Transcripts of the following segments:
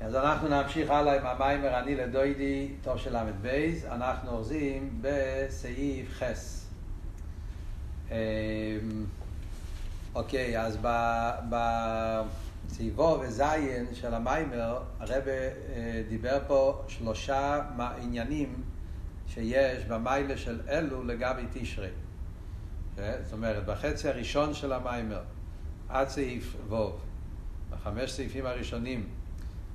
אז אנחנו נמשיך הלאה עם המיימר אני לדוידי, טוב של ל"ב, אנחנו אוחזים בסעיף חס. אמ, אוקיי, אז בסעיבו וזיין של המיימר, הרב אה, דיבר פה שלושה עניינים שיש במיילה של אלו לגבי תשרי. אה, זאת אומרת, בחצי הראשון של המיימר, עד סעיף ו', בחמש סעיפים הראשונים,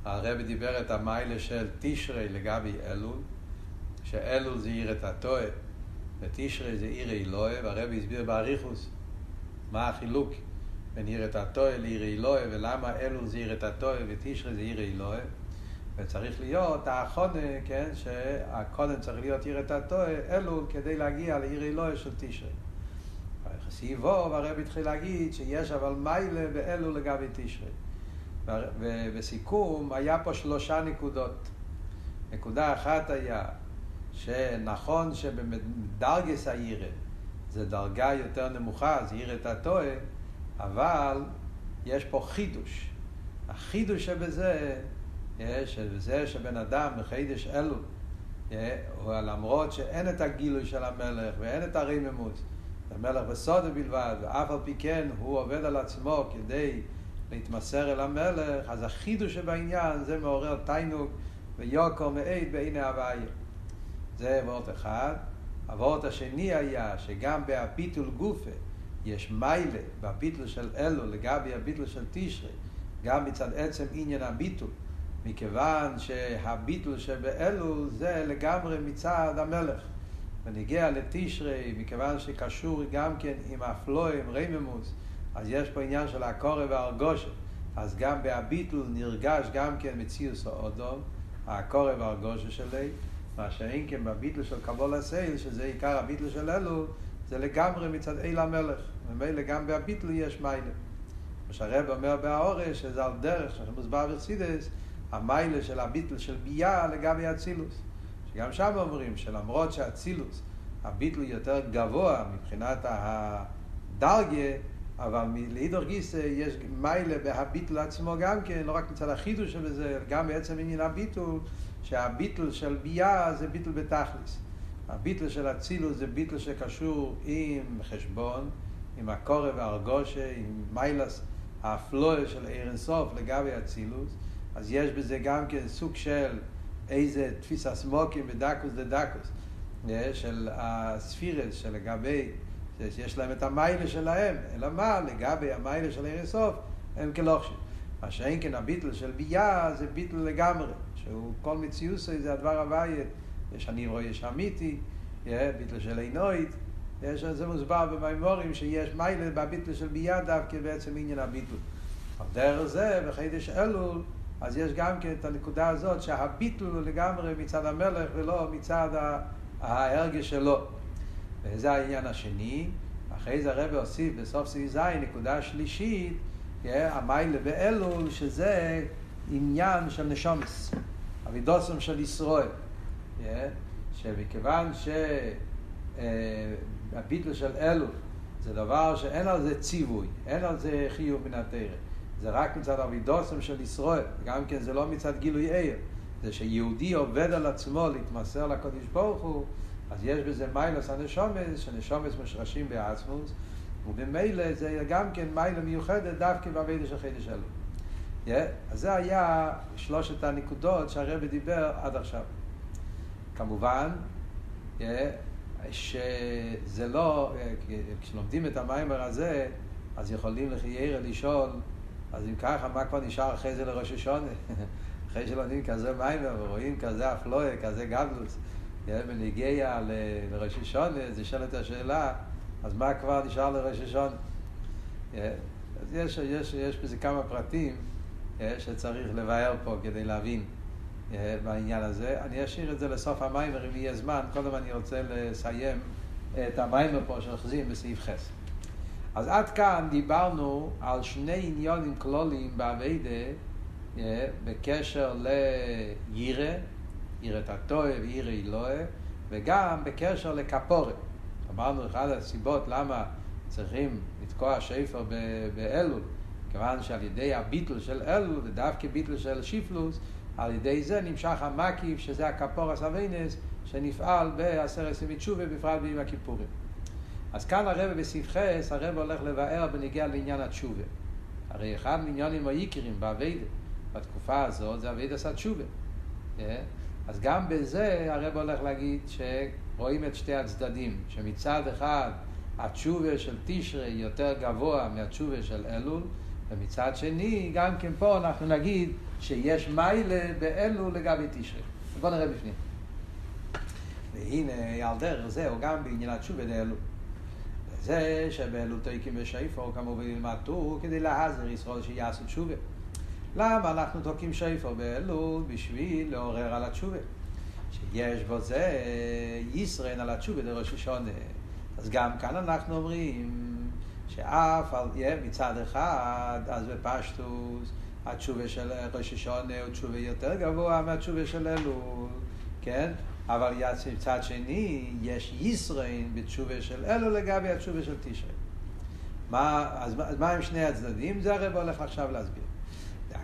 הרב דיבר את המיילה של תשרי לגבי אלול, שאלול זה עיר את הטועה, ותשרי זה עיר אלוהה, והרב הסביר באריכוס מה החילוק בין עיר את הטועה לעיר אלוהה, ולמה אלול זה עיר את הטועה ותשרי זה עיר אלוהה. וצריך להיות האחרונה, כן, שהקודם צריך להיות עיר את הטועה, אלול, כדי להגיע לעיר אלוהה של תשרי. סביבו, והרב התחיל להגיד שיש אבל מיילה באלול לגבי תשרי. ובסיכום היה פה שלושה נקודות. נקודה אחת היה שנכון שבדרגס העירה זה דרגה יותר נמוכה, זה עירת הטועה, אבל יש פה חידוש. החידוש שבזה, שבזה שבן אדם מחידש אלו, למרות שאין את הגילוי של המלך ואין את הרממות, המלך בסודה בלבד, ואף על פי כן הוא עובד על עצמו כדי להתמסר אל המלך, אז החידוש שבעניין זה מעורר תיינוג ויוקר מעיד בעיני הוויה. זה וורט אחד. הוורט השני היה שגם בהביטול גופה יש מיילה בביטול של אלו לגבי הביטול של תשרי, גם מצד עצם עניין הביטול, מכיוון שהביטול שבאלו זה לגמרי מצד המלך. ונגיע לתשרי, מכיוון שקשור גם כן עם הפלואים, רייממוס, אז יש פה עניין של הקורא והרגושה. אז גם בהביטל נרגש גם כן מציאוס האודום, הקורא והרגושה שלי, מה שאין כן בביטל של קבול הסייל, שזה עיקר הביטל של אלו, זה לגמרי מצד אל המלך. ומילא גם בהביטל יש מיילה. מה שהרב אומר בהאורש, שזה על דרך, שמוסבר ברסידס, המיילה של הביטל של ביה לגבי אצילוס. שגם שם אומרים שלמרות שאצילוס, הביטל יותר גבוה מבחינת הדרגה, אבל לאידור גיסא יש מיילה בהביטל עצמו גם כן, לא רק מצד החידוש של זה, גם בעצם עניין הביטול, שהביטל של ביה זה ביטל בתכלס. הביטל של אצילוס זה ביטל שקשור עם חשבון, עם הקורא והרגושה, עם מיילס, האפלואה של עיר אינסוף לגבי אצילוס, אז יש בזה גם כן סוג של איזה תפיסה סמוקים בדקוס דדקוס, של הספירס שלגבי שיש להם את המיילה שלהם, אלא מה, לגבי המיילה של עיר סוף, הם כלוכשי. מה שאין כן הביטל של ביה זה ביטל לגמרי, שהוא כל מציוסי זה הדבר הוויה, יש אני רואה, יש אמיתי, ביטל של עינוית, יש זה מוסבר במימורים שיש מיילה בביטל של ביה דווקא בעצם עניין הביטל. על דרך זה, בחידש אלול, אז יש גם כן את הנקודה הזאת שהביטל הוא לגמרי מצד המלך ולא מצד ההרגש שלו. וזה העניין השני. אחרי זה הרב הוסיף בסוף סעיף ז', נקודה שלישית, המיילה באלול, שזה עניין של נשומס, אבידוסם של ישראל. שמכיוון שהביטל של אלול זה דבר שאין על זה ציווי, אין על זה חיוב מן התרא. זה רק מצד אבידוסם של ישראל, גם כן זה לא מצד גילוי עיר. זה שיהודי עובד על עצמו להתמסר לקודש ברוך הוא, אז יש בזה מיילס הנשומס, שנשומס משרשים בעצמוס, ובמילא זה גם כן מיילה מיוחדת דווקא בעבידה של חידש אלו. Yeah, אז זה היה שלושת הנקודות שהרבי דיבר עד עכשיו. כמובן, yeah, שזה לא, כשלומדים את המיימר הזה, אז יכולים לחיירה לשאול, אז אם ככה, מה כבר נשאר אחרי זה לראש השונה? אחרי שלומדים כזה מיימר ורואים כזה אפלואה, כזה גבלוס. בניגיע לראש השונה, אז נשאלת השאלה, אז מה כבר נשאר לראש השונה? אז יש, יש, יש בזה כמה פרטים שצריך לבאר פה כדי להבין בעניין הזה. אני אשאיר את זה לסוף המיימר אם יהיה זמן, קודם אני רוצה לסיים את המיימר פה שאוחזים בסעיף חס. אז עד כאן דיברנו על שני עניונים כלולים באביידה בקשר לירא, יראת הטועה וירא אלוהה, וגם בקשר לכפורת. אמרנו, אחת הסיבות למה צריכים לתקוע שפר באלול, כיוון שעל ידי הביטל של אלו, ודווקא ביטל של שיפלוס, על ידי זה נמשך המקיף, שזה הכפורס אביינס, שנפעל בעשרת ימי תשובה, בפרט ביום הכיפורים. אז כאן הרב בסעיף חס, הרב הולך לבאר בנגיע לעניין התשובה. הרי אחד מעניינים העיקרים באביידה, בתקופה הזאת, זה אביידה עשה תשובה. אה? אז גם בזה הרב הולך להגיד שרואים את שתי הצדדים, שמצד אחד התשובה של תשרי יותר גבוה מהתשובה של אלול, ומצד שני, גם כן פה אנחנו נגיד שיש מיילה באלול לגבי תשרי. בואו נראה בפנים. והנה, על דרך זהו גם בעניין התשובה דאלול. זה שבאלול תויקים ושיפור כמובן ילמד טור כדי להזר ישראל שיעשו תשובה. למה אנחנו תוקעים שיפור באלול? בשביל לעורר על התשובה. שיש בו זה ישרן על התשובה לראש השונה. אז גם כאן אנחנו אומרים שאף על מצד אחד, אז בפשטוס, התשובה של ראש השונה הוא תשובה יותר גבוה מהתשובה של אלול, כן? אבל מצד שני, יש ישרין בתשובה של אלו לגבי התשובה של תשרי. מה, אז, אז מה עם שני הצדדים? זה הרב הולך עכשיו להסביר.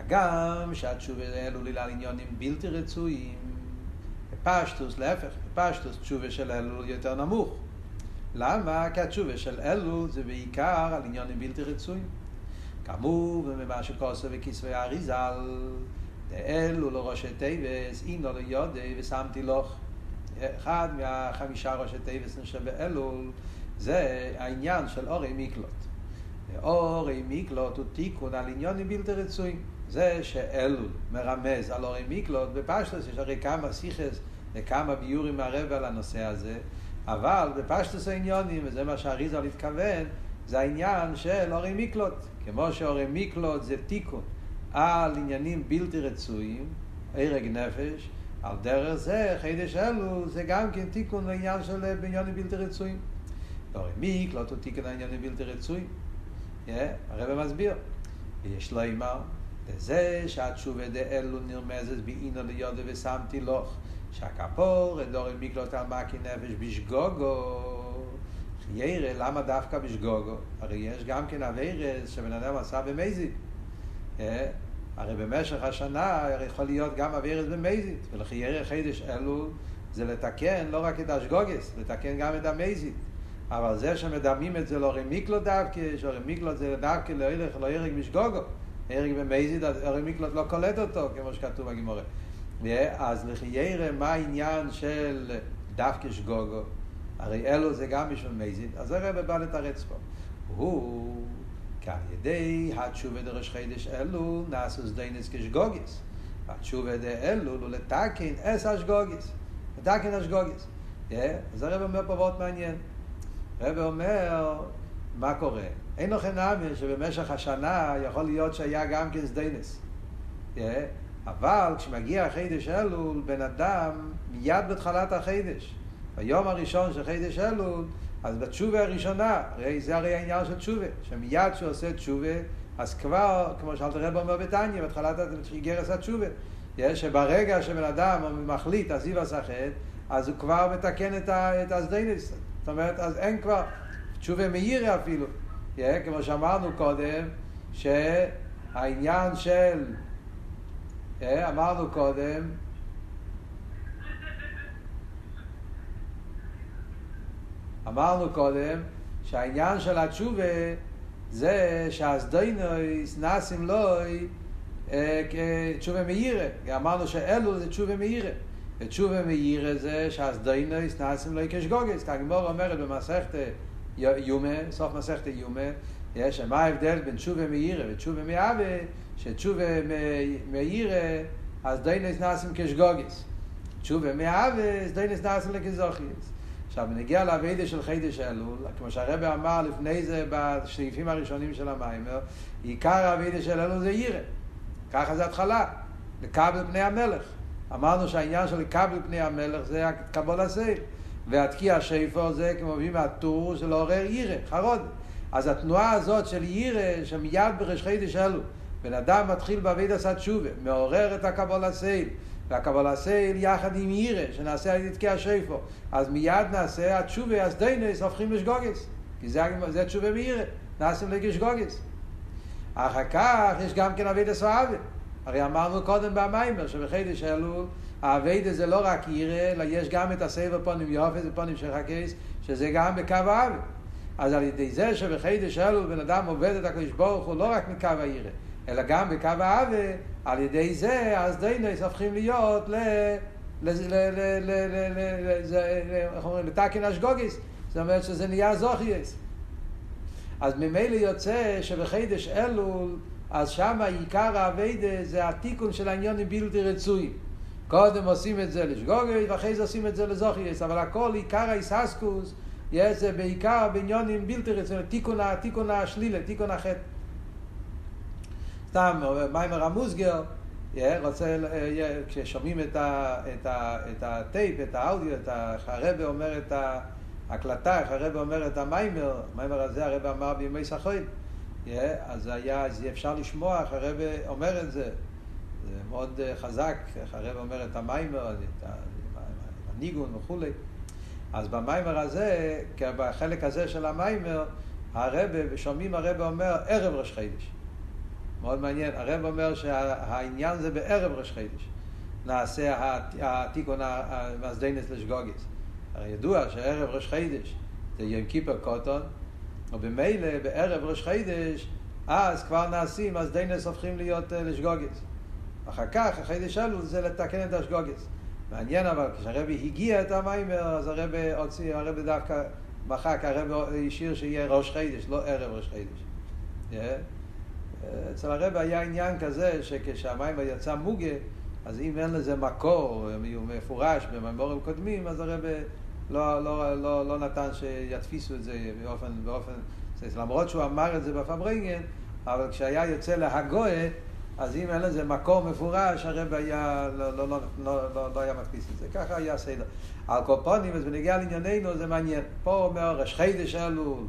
גם שהתשובה אלו לילה עניונים בלתי רצויים, בפשטוס, להפך, בפשטוס תשובה של אלו יותר נמוך. למה? כי התשובה של אלו זה בעיקר על עניונים בלתי רצויים. כאמור, וממה שכוסו וכספי האריזל, אלו לא ראשי תיבס, אינו לא יודי ושמתי לוך. אחד מהחמישה ראשי תיבס שבאלול זה העניין של אורי מיקלוט. אורי מיקלוט הוא תיקון על עניונים בלתי רצויים. זה שאלול מרמז על אורי מיקלוט, בפשטוס יש הרי כמה סיכס וכמה ביורים מהרבה על הנושא הזה, אבל בפשטוס העניונים, וזה מה שהאריזל התכוון, זה העניין של אורי מיקלוט. כמו שאורי מיקלוט זה תיקון על עניינים בלתי רצויים, הרג נפש, על דרך זה, חידש אלו, זה גם כן תיקון לעניין של בעניינים בלתי רצויים. אורי מיקלוט הוא תיקון לעניינים בלתי רצויים. Yeah, הרב מסביר. ויש לו אימר, וזה שהתשובה דאלו נרמזת באינו ליודו ושמתי לוך. שהכפור דורי מיקלוט על מקי נפש בשגוגו ירא, למה דווקא בשגוגו? הרי יש גם כן אביירס שבן אדם עשה במזיד. הרי במשך השנה הרי יכול להיות גם אביירס במזיד, ולכי ירא חידש אלו זה לתקן לא רק את השגוגס, לתקן גם את המזיד. אבל זה שמדמים את זה לא רמיקלו דווקא, שרמיקלו זה דווקא לא ילך, לא ירג משגוגו. ירג במזיד, הרמיקלו לא קולט אותו, כמו שכתוב בגימורה. אז לחיירה, מה העניין של דווקא שגוגו? הרי אלו זה גם בשביל מזיד, אז הרב בא לתרץ פה. הוא, כעל ידי התשובה דרש חידש אלו, נעשו סדיינס כשגוגיס. התשובה דאלו, הוא לתקן אס השגוגיס. לתקן השגוגיס. אז הרב אומר פה מאוד מעניין. הרב אומר, מה קורה? אין לכם נאמר שבמשך השנה יכול להיות שהיה גם כן סדיינס. אבל כשמגיע החידש אלול, בן אדם מיד בתחילת החידש, ביום הראשון של חידש אלול, אז בתשובה הראשונה, הרי זה הרי העניין של תשובה, שמיד כשהוא עושה תשובה, אז כבר, כמו שאלת הרב אומר בתניא, בתחילת איגרס התשובה, שברגע שבן אדם מחליט, עזיב הסחט, אז הוא כבר מתקן את הסדיינס. זאת אומרת, אז אין כבר תשובה מאירה אפילו. כמו שאמרנו קודם, שהעניין של אמרנו קודם, אמרנו קודם שהעניין של התשובה זה שהסדיינויס נאסים לוי תשובה מאירה. אמרנו שאלו זה תשובה מאירה. ותשובה מאירה זה שהסדיינויס נאסים לוי כשגוגס. כגמור אומרת במסכת יומה, סוף מסכת יומה, יש מה ההבדל בין תשובה מאירה ותשובה מאבה, שתשובה מאירה, אז דיינס נאסים כשגוגס. תשובה מאבה, דיינס נאסים לכזוכיס. עכשיו, נגיע לאביידה של חידש אלול, כמו שהרבא אמר לפני זה בסעיפים הראשונים של המיימר, עיקר האביידה של אלול זה ירא. ככה זה התחלה, לקבל פני המלך. אמרנו שהעניין של לקבל פני המלך זה הקבול הסייל. והתקיע שיפו זה כמו מביא מהטור של עורר ירא, חרוד. אז התנועה הזאת של ירא, שמיד ברש חידש אלול, בן אדם מתחיל בעביד עשה תשובה, מעורר את הקבול הסייל, והקבול הסייל יחד עם ירא, שנעשה על ידי תקיע שיפו, אז מיד נעשה התשובה, אז דיינס הופכים לשגוגס, כי זה, זה תשובה מירא, נעשים לגשגוגס. אחר כך יש גם כן אבי דסואבי. הרי אמרנו קודם במיימר שבחידש אלול האביידה זה לא רק ירא, אלא יש גם את הסבב פונים יופי, זה פונים של חקייס, שזה גם בקו האבי. אז על ידי זה שבחידש אלול בן אדם עובד את הקדוש ברוך הוא לא רק מקו הירא, אלא גם בקו האבי, על ידי זה אז דיינס הופכים להיות ל... איך אומרים? לתקין אשגוגיס. זאת אומרת שזה נהיה זוכייס. אז ממילא יוצא שבחידש אלול, אז שם עיקר האביידה זה התיקון של העניונים בלתי רצויים. קודם עושים את זה לשגוגי, ואחרי זה עושים את זה לזוכייס, אבל הכל עיקר האיססקוס, יש זה בעיקר בעניונים בלתי רצויים, תיקון, השלילה, תיקון החטא. סתם, מיימר המוסגר, רוצה, כששומעים את, ה, את, ה, את הטייפ, את האודיו, את הרב אומר את ההקלטה, איך הרב אומר את המיימר, המיימר הזה הרב אמר בימי סחוין, אז היה, אז אפשר לשמוע איך הרב אומר את זה, זה מאוד חזק, איך הרב אומר את המיימר, את הניגון וכולי. אז במיימר הזה, בחלק הזה של המיימר, הרב, שומעים הרב אומר ערב ראש חידש. מאוד מעניין. הרב אומר שהעניין זה בערב ראש חידש. נעשה התיקון המזדנס לשגוגס. הרי ידוע שערב ראש חידש זה יום כיפר קוטון, ובמילא בערב ראש חידש אז כבר נעשים, אז דיינס הופכים להיות לשגוגס. אחר כך, החידש אלו זה לתקן את השגוגס. מעניין אבל, כשהרבי הגיע את המיימר, אז הרבי הוציא, הרבי דווקא מחק, הרבי השאיר שיהיה ראש חידש, לא ערב ראש. Yeah. אצל הרב היה עניין כזה שכשהמים יצא מוגה, אז אם אין לזה מקור מפורש בממורים קודמים, אז הרב לא, לא, לא, לא נתן שיתפיסו את זה באופן, באופן, למרות שהוא אמר את זה בפברנגן, אבל כשהיה יוצא להגואה, אז אם אין לזה מקור מפורש, הרב היה, לא, לא, לא, לא, לא, לא היה מדפיס את זה. ככה היה סדר. על קופונים, אז בנגיע לענייננו זה מעניין. פה אומר, ראש חידש אלול,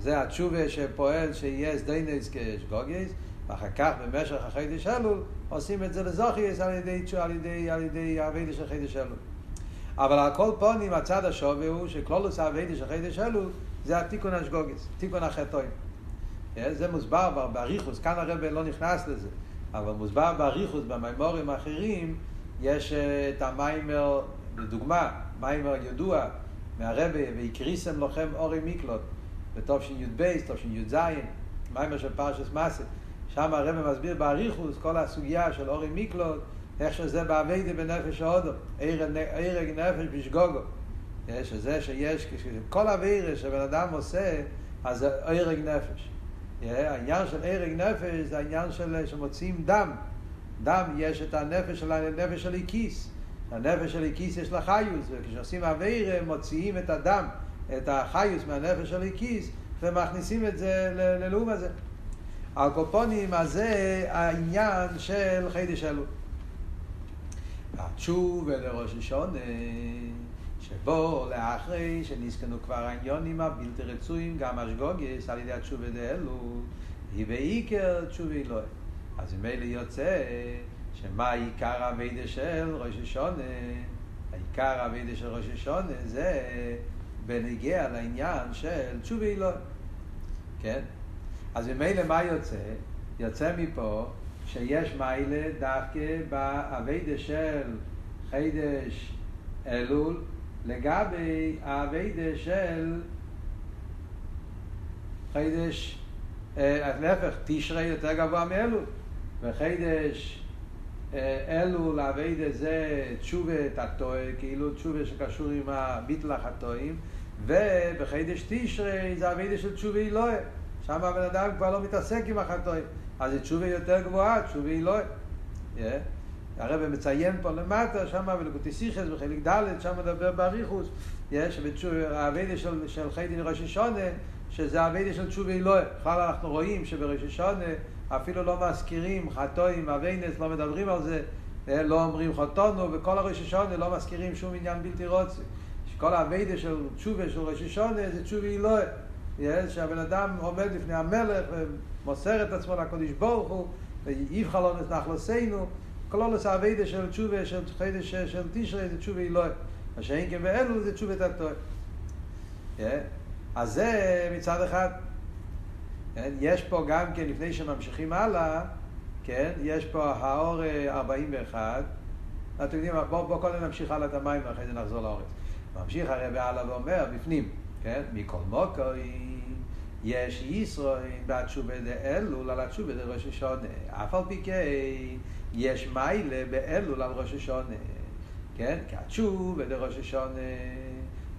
זה התשובה שפועל שיהיה סדיינס כשגוגייס, ואחר כך במשך החידש אלול עושים את זה לזוכייס על ידי, על ידי, על ידי הווידה של חידש אלול. אבל על כל פונים הצד השווה הוא שכלולוס הווידה של חידש אלול זה התיקון השגוגס, תיקון החטאים. זה מוסבר באריכוס, כאן הרב לא נכנס לזה, אבל מוסבר באריכוס, במימורים האחרים, יש את המיימר, לדוגמה, מיימר ידוע מהרבה, ויקריסם לוחם אורי מיקלוט, בתש"י תש"י מיימר של פרשס מסה, שם הרב מסביר באריכוס כל הסוגיה של אורי מיקלוט, איך שזה באביידה בנפש האודו, ערג נפש בשגוגו. שזה שיש, כל אביירה שבן אדם עושה, אז זה ערג נפש. העניין של ערג נפש זה העניין של שמוצאים דם. דם יש את הנפש של הנפש של הכיס. הנפש של הכיס יש לה חיוס, וכשעושים אביירה מוציאים את הדם. את החיוס מהנפש של הכיס, ומכניסים את זה ללאום הזה. על קופונים, אז זה העניין של חידש אלו. התשובה לראש השונה, שבו לאחרי שנזכנו כבר העניונים הבלתי רצויים, גם אשגוגס על ידי התשובה דאלו, היא בעיקר תשובה אלוהי. אז ממילא יוצא שמה עיקר הווידה של ראש השונה? העיקר הווידה של ראש השונה זה בנגיע לעניין של תשובי אלוהי. כן? אז ממילא מה יוצא? יוצא מפה שיש מיילה דווקא באביידה של חידש אלול לגבי האביידה של חידש, אה, להפך, תשרי יותר גבוה מאלול. וחידש אה, אלול, האביידה זה תשובה תתוה, כאילו תשובה שקשור עם הביטל החטואים. ובחידש תשרי זה אבידה של תשובי אלוהי. שם הבן אדם כבר לא מתעסק עם החטאים. אז זה תשובי יותר גבוהה, תשובי אלוהי. Yeah. הרב מציין פה למטה, שם בלקוטי סיכס בחלק ד', שם מדבר באריכוס, יש האבידה של, של חיידין ראש השונה, שזה האבידה של תשובי אלוהי. בכלל אנחנו רואים שבראש השונה אפילו לא מזכירים חטאים, אבינס, לא מדברים על זה, לא אומרים חטאנו, וכל הראש השונה לא מזכירים שום עניין בלתי רוצי. כל האביידה של תשובה של ראש השונה זה תשובה אלוהי. שהבן אדם עומד לפני המלך ומוסר את עצמו לקודש ברוך הוא ויבחר לו נחלוסינו כל עוד האביידה של תשובה של חידש של תשרי זה תשובה אלוהי. מה שאין כן באלו זה תשובה תתוי. אז זה מצד אחד. כן? יש פה גם כן, לפני שממשיכים הלאה, כן? יש פה האור 41. אתם יודעים, בואו בוא קודם נמשיך הלאה את המים ואחרי זה נחזור לאורץ. ממשיך הרב הלאה ואומר, בפנים, כן? מכל מוקוי יש ישראל בתשובה דאלול על התשובה דראש השונה. אף על פי כן יש מיילה באלול על ראש השונה. כן? כי התשובה דראש השונה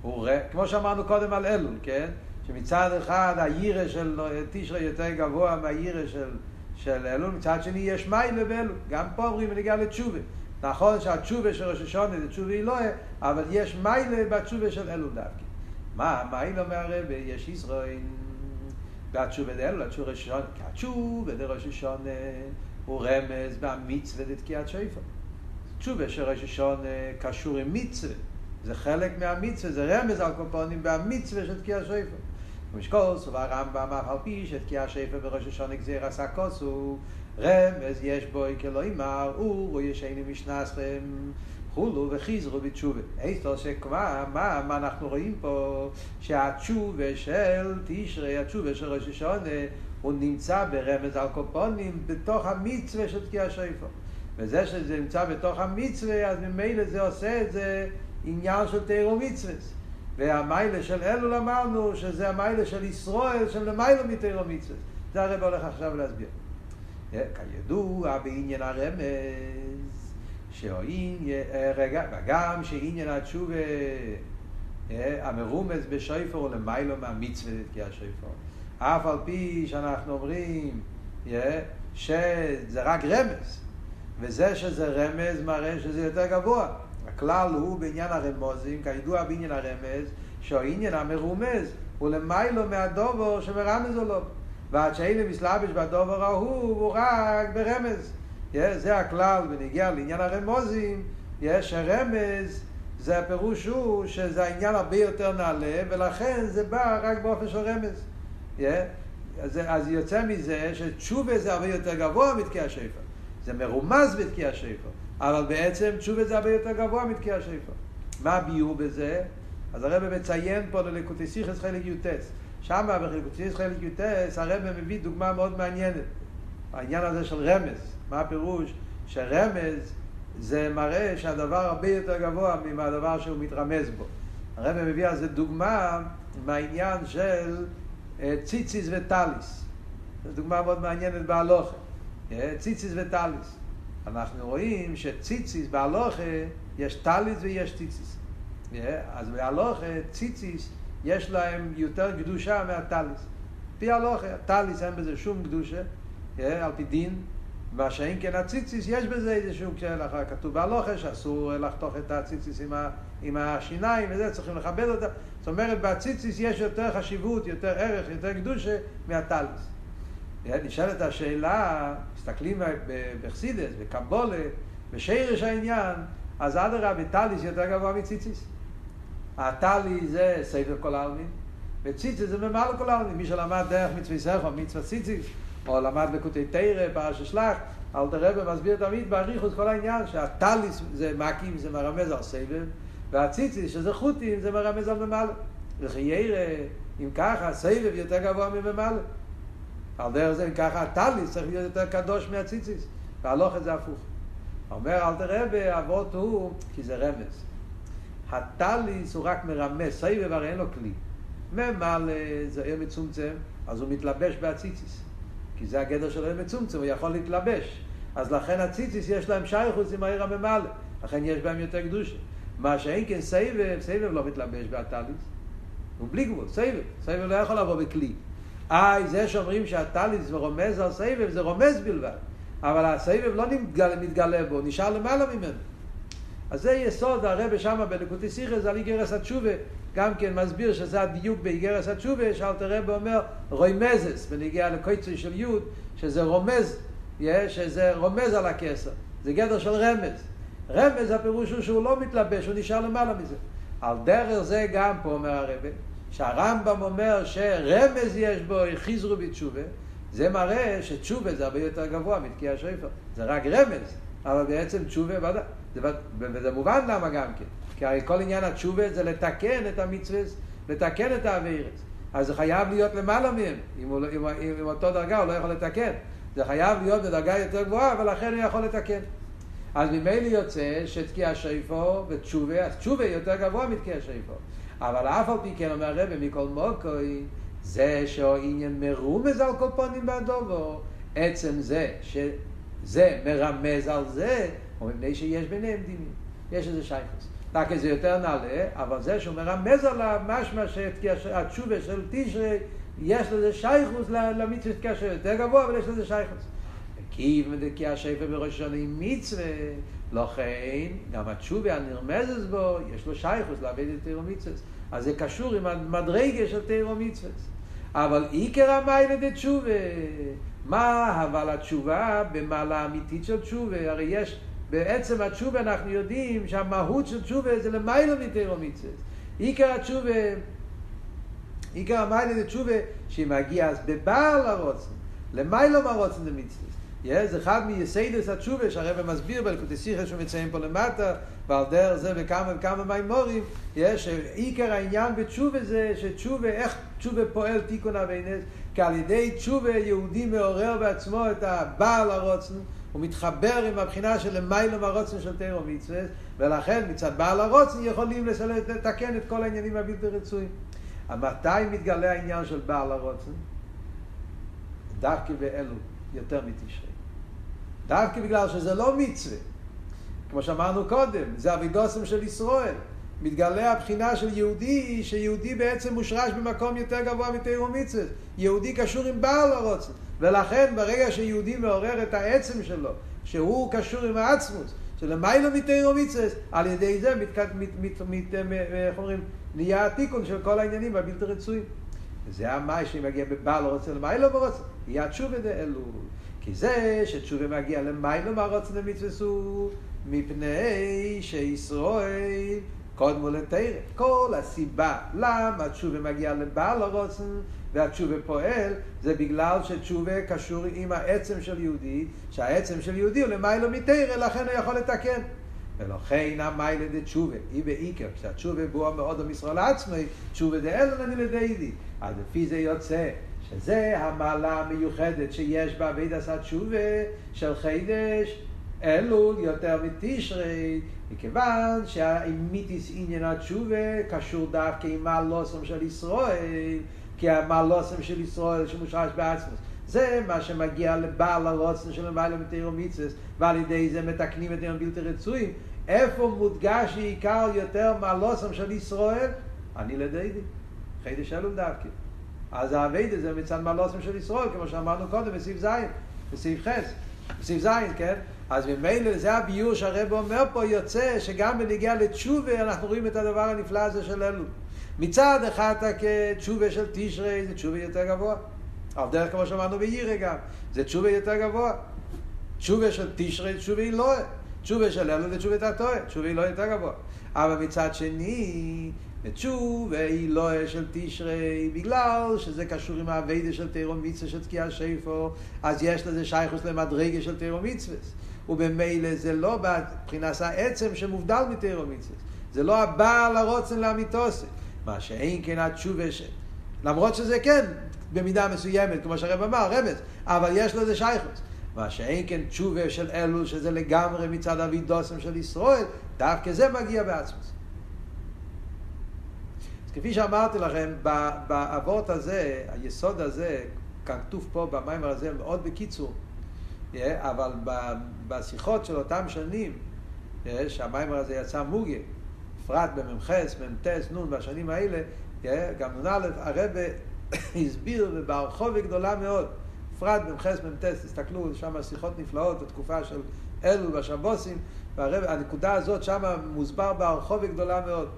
הוא ר... כמו שאמרנו קודם על אלול, כן? שמצד אחד הירא של תשרי יותר גבוה מהירא של, של אלול, מצד שני יש מיילה באלול. גם פה אומרים בניגע לתשובה. נכון שהתשובה של ראש השונה זה תשובה אלוהי, אבל יש מיילה בתשובה של אלול דווקא. מה, מיילה הרב? יש ישראל והתשובה דאלו, התשובה ראשון, כי התשובה דראש השונה הוא רמז במצווה דתקיעת שויפר. תשובה של ראש השונה קשור עם מצווה. זה חלק מהמצווה, זה רמז על קופונים במצווה של תקיעת שויפר. ומשקול סובר הרמב"ם אף על פי שתקיע שפר בראש השונה גזיר עשה כוסו רמז יש בו כלא אמר הוא ישני משנסכם חולו וחיזרו בתשובה. איתו שכמה, מה, מה אנחנו רואים פה? שהתשובה של תשרי, התשובה של ראש השונה, הוא נמצא ברמז על קופונים בתוך המצווה של תקיע שפר. וזה שזה נמצא בתוך המצווה, אז ממילא זה עושה את זה עניין של תירו מצווה. והמיילה של אלול אמרנו שזה המיילה של ישראל של למיילה מתירו מצווה. זה הרב הולך עכשיו להסביר. כידוע בעניין הרמז שאוין, רגע, וגם שעניין התשובה המרומז בשויפר הוא למיילו מהמצווה לתקיע שויפר. אף על פי שאנחנו אומרים שזה רק רמז, וזה שזה רמז מראה שזה יותר גבוה. הכלל הוא בעניין הרמוזים, כידוע בעניין הרמז, שהעניין המרומז הוא למיילו מהדובר שמרמז או לא. ועד שאלה מסלבש בדובר ההוא הוא רק ברמז. זה הכלל בנגיע לעניין הרמוזים, יש הרמז, זה הפירוש הוא שזה העניין הרבה יותר נעלה, ולכן זה בא רק באופן של רמז. אז, אז יוצא מזה שתשובה זה הרבה יותר גבוה מתקיע שפר. זה מרומז בתקיע שפר, אבל בעצם תשובה זה הרבה יותר גבוה מתקיע שפר. מה הביאור בזה? אז הרב מציין פה ללקוטי סיכס חלק י"ט. שם בחלקוטי סיכס חלק י"ט הרב מביא דוגמה מאוד מעניינת. העניין הזה של רמז. מה הפירוש? שרמז זה מראה שהדבר הרבה יותר גבוה מהדבר שהוא מתרמז בו. הרב מביא על זה דוגמה מהעניין של ציציס וטליס. זו דוגמה מאוד מעניינת בהלוכה. ציציס וטליס. אנחנו רואים שציציס בהלוכה יש טליס ויש ציציס. אז בהלוכה ציציס יש להם יותר קדושה מהטליס. פי הלוכה, טליס אין בזה שום קדושה, על פי דין, מה שאין כן הציציס, יש בזה איזשהו כשלחה, כתוב בהלוכה שאסור לחתוך את הציציס עם, עם השיניים וזה, צריכים לכבד אותה. זאת אומרת, בציציס יש יותר חשיבות, יותר ערך, יותר קדושה מהטליס. נשאלת השאלה, מסתכלים בחסידס, בקבולה, בשרש העניין, אז אדרבה, טליס יותר גבוה מציציס. הטלי זה ספר כל העלמין, וציציס זה ממלא כל העלמין. מי שלמד דרך מצווה סכו, מצווה ציציס, או למד בקוטי תרא, פרש שלח, אל תרבה מסביר תמיד באריכוס כל העניין שהטליס זה מקים, זה מרמז על סבב, והציציס שזה חוטים, זה מרמז על ממלא. וחיירא, אם ככה, סבב יותר גבוה מממלא. על דרך זה, אם ככה, הטליס צריך להיות יותר קדוש מהציציס, והלוך את זה הפוך. אומר אל תרבה, אבות הוא, כי זה רמז. הטליס הוא רק מרמז, סבב הרי אין לו כלי. ממלא זה עיר מצומצם, אז הוא מתלבש בהציציס. כי זה הגדר של העיר מצומצם, הוא יכול להתלבש. אז לכן הציציס יש להם שייכוס עם העיר הממלא, לכן יש בהם יותר קדושה. מה שאין כן סבב, סבב לא מתלבש בהטליס. הוא בלי גבול, סבב. סבב לא יכול לבוא בכלי. אה, זה שאומרים שהטליס רומז על סבב, זה רומז בלבד. אבל הסבב לא מתגלה, מתגלה בו, נשאר למעלה ממנו. אז זה יסוד הרבה שמה בנקודי סיכס על איגרס התשובה, גם כן מסביר שזה הדיוק באיגרס התשובה, שאלתר רב אומר רוימזס, בנגיע לקויצוי של יוד, שזה רומז, שזה רומז על הכסר, זה גדר של רמז. רמז הפירוש הוא שהוא לא מתלבש, הוא נשאר למעלה מזה. על דרך זה גם פה אומר הרבה, שהרמב"ם אומר שרמז יש בו, חיזרו בתשובה, זה מראה שתשובה זה הרבה יותר גבוה מתקיע שופר. זה רק רמז, אבל בעצם תשובה ודאי. וזה מובן למה גם כן. כי הרי כל עניין התשובה זה לתקן את המצווה, לתקן את האווירס. אז זה חייב להיות למעלה מהם. אם, הוא, לא- אם, אם, אם אותו דרגה הוא לא יכול לתקן. זה חייב להיות בדרגה יותר גבוהה, ולכן הוא יכול לתקן. אז ממילא יוצא שתקיע שיפו ותשובה, אז תשובה יותר גבוה מתקיע שיפו. אבל אף על פי כן אומר הרב מכל מוקוי, זה שהעניין מרומז על כל פונים בדובו, עצם זה שזה מרמז על זה, או מפני שיש ביניהם דינים. יש איזה שייכוס. רק זה יותר נעלה, אבל זה שהוא מרמז עליו, משמע שהתשובה של תשרי, יש לזה שייכוס למצווה תקיע יותר גבוה, אבל יש לזה שייכוס. כי מדכי השפע בראש השנה עם מצווה, לכן גם התשובה הנרמזת בו, יש לו שייכוס לעבד את תירו מצווה. אז זה קשור עם המדרגה של תירו מצווה. אבל עיקר המיילה דתשובה, מה אבל התשובה במעלה אמיתית של תשובה? הרי יש, בעצם התשובה אנחנו יודעים שהמהות של תשובה זה למיילה מתירו מצווה. עיקר התשובה, עיקר המיילה דתשובה, שהיא מגיעה אז בבעל הרוצן, למיילה מהרוצן למצווה. זה אחד מייסיידס התשובה שהרבא מסביר בלקוטי שיחה שהוא מציין פה למטה ועל דרך זה בכמה וכמה מימורים יש עיקר העניין בתשובה זה שתשובה, איך תשובה פועל תיקון אבינס כי על ידי תשובה יהודי מעורר בעצמו את הבעל הרוצן הוא מתחבר עם הבחינה של למיילום הרוצן של תירו מצווה ולכן מצד בעל הרוצן יכולים לתקן את כל העניינים הבלתי רצויים מתי מתגלה העניין של בעל הרוצן? דווקא באלו יותר מתשרי. דווקא בגלל שזה לא מצווה. כמו שאמרנו קודם, זה אבידוסם של ישראל. מתגלה הבחינה של יהודי, שיהודי בעצם מושרש במקום יותר גבוה מתירו מצווה. יהודי קשור עם בעל הרוצן. ולכן ברגע שיהודי מעורר את העצם שלו, שהוא קשור עם העצמוס, שלמיילו מתירו מצווה, על ידי זה מת, מת, מת, מת, איך אומרים, נהיה התיקון של כל העניינים הבלתי רצויים. זה המאי שמגיע בבעל רוצה למיילו ורוצה, יהיה התשובה דאלו. כי זה שתשובה מגיע למיילו מהרוצה למצווסו, מפני שישראל קודמו לתרא. כל הסיבה למה תשובה מגיע לבעל הרוצן והתשובה פועל, זה בגלל שתשובה קשור עם העצם של יהודי, שהעצם של יהודי הוא למיילו מתרא, לכן הוא יכול לתקן. ולכן המיילה דתשובה, אי בעיקר, כשהתשובה בואה מאוד במשרול עצמי, תשובה דאלן אני לדיידי. אז לפי זה יוצא שזה המעלה המיוחדת שיש בעביד עשה תשובה של חידש אלול יותר מתשרי, מכיוון שהאמיתיס עניין התשובה קשור דווקא עם מעלוסם של ישראל, כי המעלוסם של ישראל שמושרש בעצמוס. זה מה שמגיע לבעל הרוצן של למעלה מתירו מצווה, ועל ידי זה מתקנים את היום בלתי רצויים. איפה מודגש עיקר יותר מעלוסם של ישראל? אני לדיידי. חידש אלול דווקא. אז האביידה זה מצד מעלוסם של ישראל, כמו שאמרנו קודם בסעיף ז', בסעיף ח', בסעיף ז', כן? אז ממילא זה הביור שהרב אומר פה יוצא שגם בנגיעה לתשובה אנחנו רואים את הדבר הנפלא הזה של אלול. מצד אחד תשובה של תשרי זה תשובה יותר גבוה. על דרך כמו שאמרנו בירא גם, זה תשובה יותר גבוה. תשובה של תשרי תשובה אלוהי. תשובה של אלול זה תשובה תתוה, תשובה אלוהי יותר גבוה. אבל מצד שני, ותשובה היא לא של תשרי, בגלל שזה קשור עם האביידה של תירו מצווה של תקיעה שיפו, אז יש לזה שייכוס למדרגה של תירו מצווה. ובמילא זה לא מבחינת העצם שמובדל מתירו מצווה. זה לא הבעל הרוצן לאמיתוסי. מה שאין כן התשובה ש... למרות שזה כן, במידה מסוימת, כמו שהרב אמר, רמז, אבל יש לזה שייכוס. מה שאין כן תשובה של אלול, שזה לגמרי מצד אבידוסם של ישראל, דווקא זה מגיע בעצמוס. אז כפי שאמרתי לכם, באבות הזה, היסוד הזה, כתוב פה במיימר הזה מאוד בקיצור, אבל בשיחות של אותם שנים, שהמיימר הזה יצא מוגה, בפרט במ"ח, מ"ט, נ', בשנים האלה, גם נ"א, הרב הסביר בהרחובה גדולה מאוד, בפרט במ"ח, מ"ט, תסתכלו, שם שיחות נפלאות בתקופה של אלו בשבוסים, והנקודה הזאת שם מוסבר בהרחובה גדולה מאוד.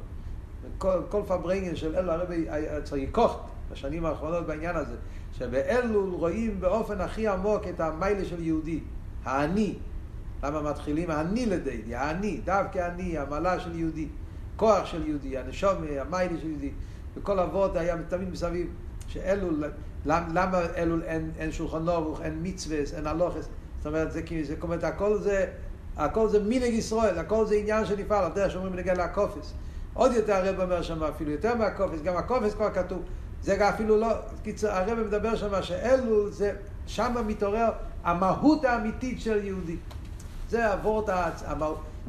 כל, כל פברנגן של אלו הרבי לקוח בשנים האחרונות בעניין הזה, שבאלול רואים באופן הכי עמוק את המיילה של יהודי, האני. למה מתחילים האני לדיידי, האני, דווקא אני, המעלה של יהודי, כוח של יהודי, הנשום, המיילה של יהודי, וכל אבות היה תמיד מסביב, שאלול, למה אלול אין, אין שולחן אורוך, אין מצווה, אין הלוכס, זאת אומרת, זה כאילו, זאת אומרת, הכל זה, הכל זה מנהג ישראל, הכל זה עניין שנפעל, על דרך שאומרים בנגיע לקופס. עוד יותר הרב אומר שם אפילו יותר מהקופס, גם הקופס כבר כתוב, זה אפילו לא, קיצור, הרב מדבר שם שאלול, זה, שם מתעורר המהות האמיתית של יהודי. זה אבות,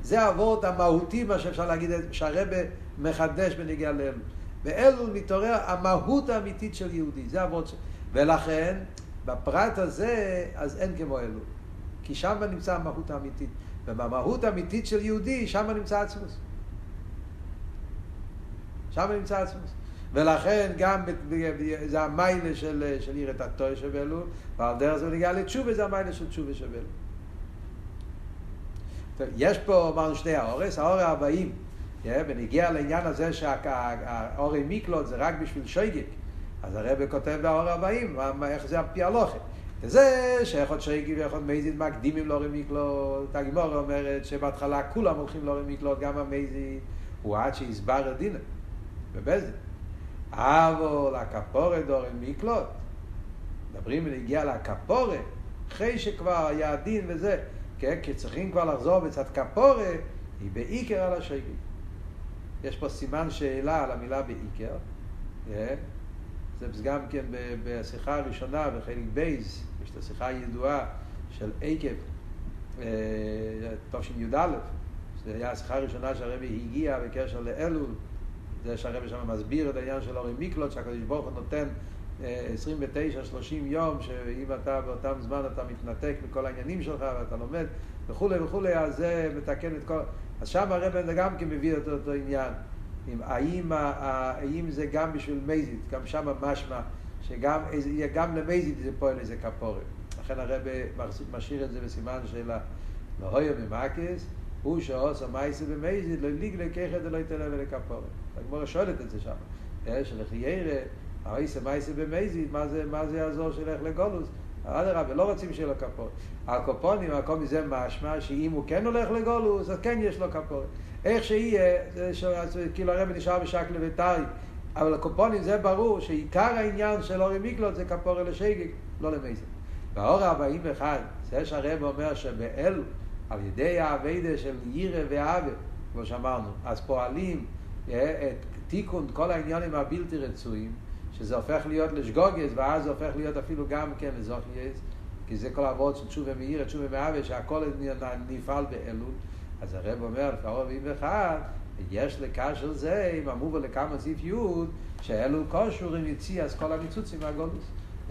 זה אבות המהותי, מה שאפשר להגיד, שהרבה מחדש בנגיעה לאלול. באלול מתעורר המהות האמיתית של יהודי, זה אבות. ולכן, בפרט הזה, אז אין כמו אלול. כי שם נמצא המהות האמיתית. ובמהות האמיתית של יהודי, שם נמצא עצמוס. שם נמצא עצמוס. ולכן גם זה המיילה של, של עיר את התוי שבאלול, ועל דרך זה נגיע לתשובה, זה המיילה של תשובה שבאלול. יש פה, אמרנו, שני האורס, האור הבאים, ונגיע לעניין הזה שהאורי מיקלוט זה רק בשביל שויגיק. אז הרב כותב באור הבאים, איך זה על פי הלוכת. וזה שאיכות שייגי ואיכות מייזית מקדימים לאורי מיקלוט. הגימור אומרת שבהתחלה כולם הולכים לאורי מיקלוט, גם המייזית, הוא עד שהסבר את דינה, בבזית. אבל הכפורת דורי מיקלוט, מדברים ונגיע לכפורת, אחרי שכבר היה דין וזה, כן? כי צריכים כבר לחזור בצד כפורת, היא בעיקר על השייגי. יש פה סימן שאלה על המילה בעיקר, כן? זה גם כן בשיחה הראשונה בחלק בייז, יש את השיחה הידועה של עקב, אה, תשי"א, זו הייתה השיחה הראשונה שהרבי הגיע בקשר לאלול, זה שהרבי שם מסביר את העניין של אורי מיקלוט, שהקדוש ברוך הוא נותן 29-30 אה, יום, שאם אתה באותם זמן אתה מתנתק מכל העניינים שלך ואתה לומד וכולי וכולי, אז זה מתקן את כל... אז שם הרבי גם כן מביא את אותו עניין. אם, האם, האם זה גם בשביל מזית, גם שם משמע שגם גם למזית זה פועל איזה כפורת. לכן הרב משאיר את זה בסימן של להויה במקס, הוא שעושה מייסה במזית, לא ליג לקחת ולא יתן לב לכפורת. הגמורה שואלת את זה שם. שלכי ירא, האיסה מייסה במזית, מה זה, מה זה יעזור שילך לגולוס? אדרבה, לא רוצים שיהיה לו כפורת. הקופונים, הכל מזה משמע שאם הוא כן הולך לגולוס, אז כן יש לו כפורת. איך שיהיה, כאילו הרב נשאר בשקלה וטרי. אבל הקופונים זה ברור שעיקר העניין של אורי מיקלוט זה כפורה לשגיג, לא. באור הבאים אחד, זה שהרב אומר שבאלו, על ידי האביידה של ירא ואבה, כמו שאמרנו, אז פועלים אה, את תיקון כל העניינים הבלתי רצויים, שזה הופך להיות לשגוגס, ואז זה הופך להיות אפילו גם כן לזוכייס, כי זה כל העבוד של תשובה מאיר, תשובה מאבה, שהכל נפעל באלול. אז הרב אומר, קרוב עם אחד, יש לקשר זה, אם אמרו לכמה סעיף י', שאלו כושר עם יציאס כל הניצוצים מהגולוס.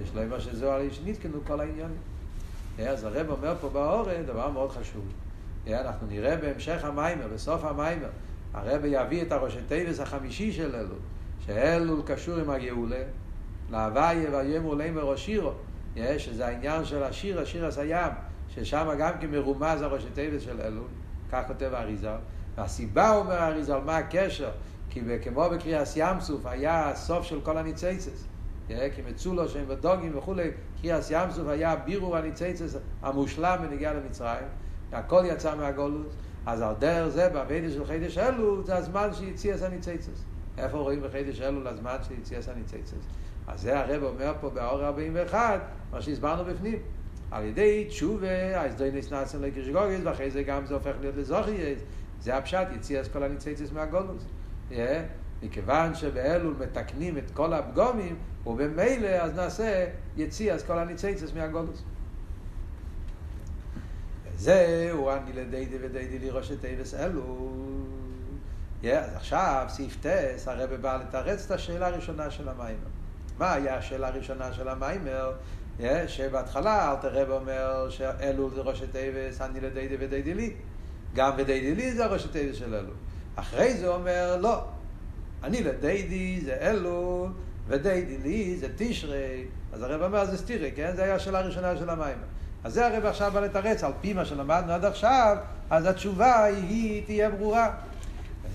יש להם מה שזהו על שנתקנו כל העניינים. אז הרב אומר פה באורן דבר מאוד חשוב. אנחנו נראה בהמשך המיימר, בסוף המיימר, הרב יביא את הראשי טייבס החמישי של אלול, שאלול קשור עם הגאולה, להוויה ויאמרו לימר ראשירו, שזה העניין של השיר, השיר הסיים, ששם גם כן מרומז הראשי טייבס של אלול. כך כותב האריזה. והסיבה, אומר האריזה, מה הקשר? כי כמו בקריאס ים סוף היה הסוף של כל הניציצס. כי מצולו שהם ודוגים וכולי, קריאס ים סוף היה בירור הניציצס המושלם בנגיעה למצרים. הכל יצא מהגולוס. אז על דרך זה, בעבידה של חידש אלו, זה הזמן שהציע את הניציצס. איפה רואים בחידש אלו לזמן שהציע את הניציצס? אז זה הרב אומר פה באור 41, מה שהסברנו בפנים. על ידי תשובה, האזדוינס נעשן לקרישגוגס, ואחרי זה גם זה הופך להיות לזוכייס. זה הפשט, יציאס כל הניציצס מהגולוס. מכיוון שבאלול מתקנים את כל הפגומים, ובמילא אז נעשה יציאס כל הניציצס מהגולוס. זהו אני לדיידי ודיידי לראש את אבס אלול. Yeah, אז עכשיו, סעיף טס, הרב בא לתרץ את השאלה הראשונה של המיימר. מה היה השאלה הראשונה של המיימר? שבהתחלה אלתר רב אומר שאלול זה ראשי תיבס, אני לדיידי ודיידי לי. גם ודיידי לי זה ראשי תיבס של אלול. אחרי זה אומר, לא, אני לדיידי זה אלול, ודיידי לי זה תשרי. אז הרב אומר, זה סטירי, כן? זה היה השאלה הראשונה של המים. אז זה הרב עכשיו בא לתרץ, על פי מה שלמדנו עד עכשיו, אז התשובה היא תהיה ברורה.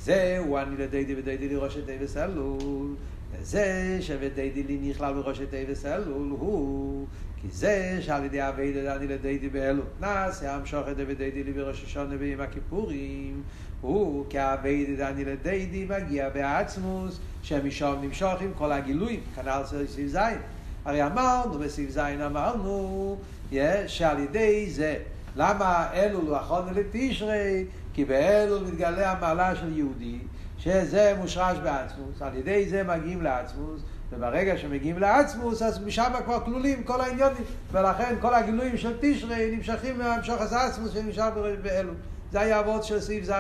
זהו, אני לדיידי ודיידי לי ראשי תיבס אלול. זה שוודי דילי נכלל בראש תיבס אלול הוא. כי זה שעל ידי אביידה אני לדידי באלול נעשה המשוך את אביידי דילי בראש השונה ביום הכיפורים. הוא כי האביידה אני לדידי מגיע בעצמוס שמשום נמשוך עם כל הגילויים כנ"ל סעיף זין. הרי אמרנו בסעיף זין אמרנו שעל ידי זה. למה אלול הוא אחרון לתשרי כי באלול מתגלה המעלה של יהודי שזה מושרש בעצמוס, על ידי זה מגיעים לעצמוס, וברגע שמגיעים לעצמוס, אז משם כבר כלולים כל העניונים, ולכן כל הגילויים של תשרי נמשכים מהמשוך העצמוס שנמשך באלול. זה היה הוורד של סעיף ז'.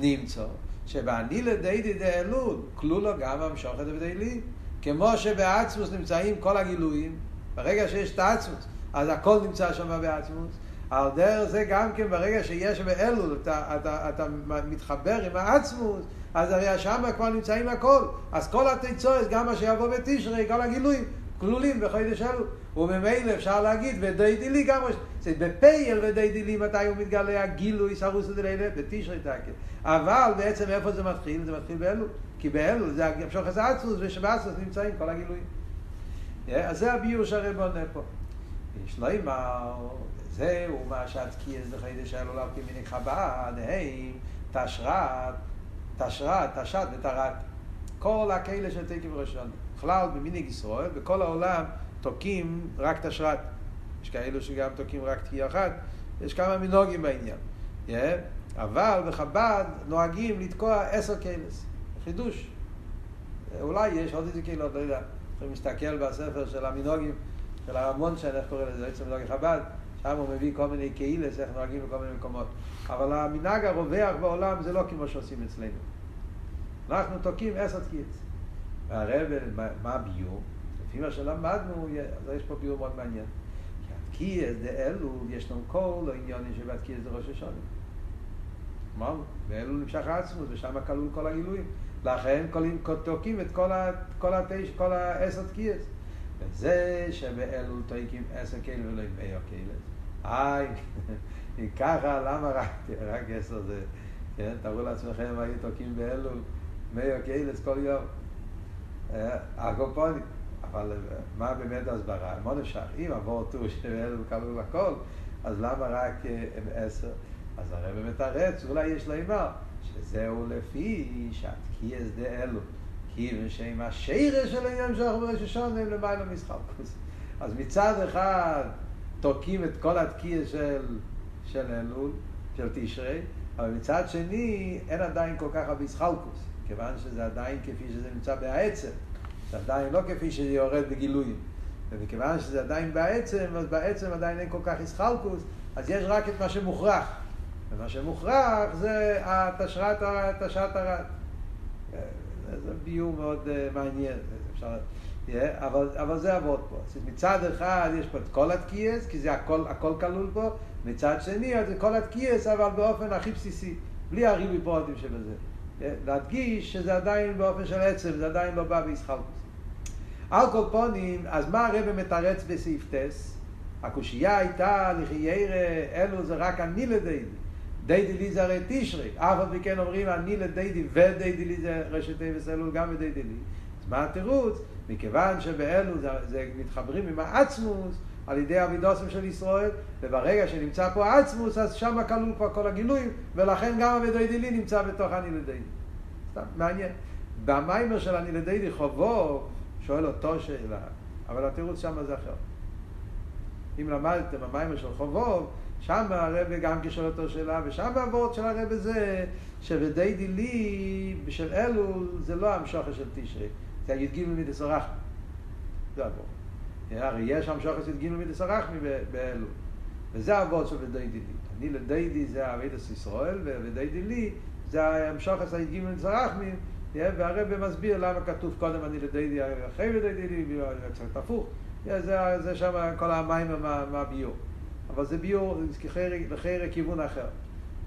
נמצא שבעני לדיידי דאלול, כלולו גם המשוך את הבדלי. כמו שבעצמוס נמצאים כל הגילויים, ברגע שיש את העצמוס, אז הכל נמצא שם בעצמוס. על דרך זה גם כן ברגע שיש באלול, אתה, אתה, אתה מתחבר עם העצמוס, אז הרי שם כבר נמצאים הכל. אז כל התיצורת, גם מה שיבוא בתשרי, כל הגילויים, כלולים בחודש אלול. וממילא אפשר להגיד, ודי דילי גם, זה בפייל ודי דילי מתי הוא מתגלה הגילוי סרוסא דלילה, בתשרי תקל. אבל בעצם איפה זה מתחיל? זה מתחיל באלול. כי באלול זה המשוך את האצלוס, ושבאצלוס נמצאים כל הגילויים. אז זה הביור שהרב עונה פה. יש לו אימר, זהו מה שהתקיעס לחידש אלול על פי מיני חב"ד, הם תשרת, תשרת, תשת ותרת. כל הכאלה של תקף ראשון. בכלל במנהיג ישראל, בכל העולם תוקעים רק תשרת. יש כאלו שגם תוקעים רק תקיעה אחת, יש כמה מנהוגים בעניין. Yeah. אבל בחב"ד נוהגים לתקוע עשר קלס. חידוש. אולי יש עוד איזה קהילות, לא יודע. יכולים להסתכל בספר של המנהוגים, של הרמון, איך קורא לזה, עצם מנהוגי חב"ד, שם הוא מביא כל מיני קהילס, איך נוהגים בכל מיני מקומות. אבל המנהג הרווח בעולם זה לא כמו שעושים אצלנו. אנחנו תוקעים עשר תקיעס. והרב, מה הביור? לפי מה שלמדנו, אז יש פה ביור מאוד מעניין. כי התקיעס דאלו, יש לנו כל העניינים שבתקיעס זה ראש השונה. אמרנו, ואלו נמשך העצמות, ושם כלול כל הגילויים. לכן תוקעים את כל, ה, כל, העשר תקיעס. וזה שבאלו תוקים עשר כאלה ולא מאיר כאלה. איי, אם ככה, למה רק, רק עשר זה, כן? תראו לעצמכם, היו תוקים באלו מאיר כאלה כל יום. הקופונים. אבל מה באמת הסברה? מאוד אפשר. אם עבור טור שבאלו כלול הכל, אז למה רק הם עשר? אז הרב מתרץ, אולי יש לו אימר, שזהו לפי שהתקיעס דאלו, כיוון שהם השרש של העניין שאנחנו בראש השונה הם למעלה משחלקוס. אז מצד אחד תוקעים את כל התקיעס של, של אלול, של תשרי, אבל מצד שני אין עדיין כל כך הרבה שחלקוס, כיוון שזה עדיין כפי שזה נמצא בעצם, זה עדיין לא כפי שזה יורד בגילויים. ומכיוון שזה עדיין בעצם, אז בעצם עדיין אין כל כך ישחלקוס, אז יש רק את מה שמוכרח. ומה שמוכרח זה התשרת, תשרת הרד. זה ביור מאוד מעניין, אפשר... אבל, אבל זה עבוד פה. מצד אחד יש פה את כל התקייס, כי זה הכל, הכל כלול פה, מצד שני זה כל התקייס, אבל באופן הכי בסיסי, בלי הריבי פרוטים שבזה. להדגיש שזה עדיין באופן של עצם, זה עדיין לא בא בישחלקוס. על כל פונים, אז מה הרב מתרץ בסעיף טס? הקושייה הייתה, לכי ירא, אלו זה רק אני לדיידי. דיידי לי זה הרי תשרי, אף על פי כן אומרים אני לדיידי ודיידי לי זה רשת טבעס אלול גם בדיידי לי. מה התירוץ? מכיוון שבאלו זה, זה מתחברים עם העצמוס על ידי אבידוסם של ישראל, וברגע שנמצא פה העצמוס אז שם כלול כבר כל הגילויים, ולכן גם בדיידי לי נמצא בתוך אני לדיידי. סתם, מעניין. במיימר של אני לדיידי חובו, שואל אותו שאלה, אבל התירוץ שם זה אחר. אם למדתם במיימר של חובוב, שם הרב גם כשאל אותו שאלה, ושם הוורד של הרב זה שבדי דילי של אלול זה לא המשוכר של תשרי, זה הי"ג מדסרחמי. זה הוורד. הרי יש המשוכר של י"ג מדסרחמי באלול. וזה הוורד של ודי דילי. אני לדי די זה אבידס ישראל, ודי דילי זה המשוכר של י"ג מדסרחמי, והרב מסביר למה כתוב קודם אני לדי די אחרי ודי דילי, קצת הפוך. זה, שם כל המים מהביור. אבל זה ביור לחיר כיוון אחר.